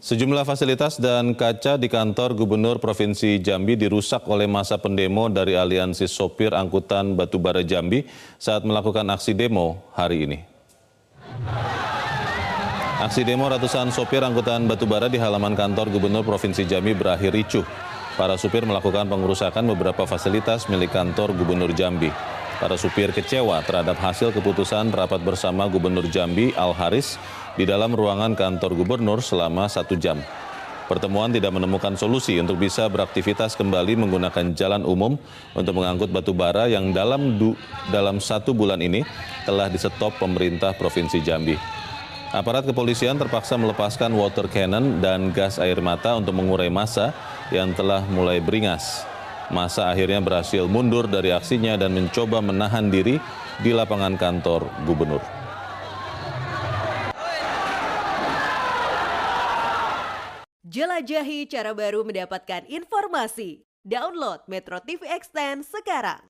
Sejumlah fasilitas dan kaca di kantor Gubernur Provinsi Jambi dirusak oleh masa pendemo dari Aliansi Sopir Angkutan Batubara Jambi saat melakukan aksi demo hari ini. Aksi demo ratusan sopir angkutan batubara di halaman kantor Gubernur Provinsi Jambi berakhir ricuh. Para supir melakukan pengerusakan beberapa fasilitas milik kantor Gubernur Jambi. Para supir kecewa terhadap hasil keputusan rapat bersama Gubernur Jambi Al Haris di dalam ruangan kantor gubernur selama satu jam. Pertemuan tidak menemukan solusi untuk bisa beraktivitas kembali menggunakan jalan umum untuk mengangkut batu bara yang dalam du, dalam satu bulan ini telah disetop pemerintah Provinsi Jambi. Aparat kepolisian terpaksa melepaskan water cannon dan gas air mata untuk mengurai massa yang telah mulai beringas. Masa akhirnya berhasil mundur dari aksinya dan mencoba menahan diri di lapangan kantor gubernur. Jelajahi cara baru mendapatkan informasi. Download Metro TV Extend sekarang.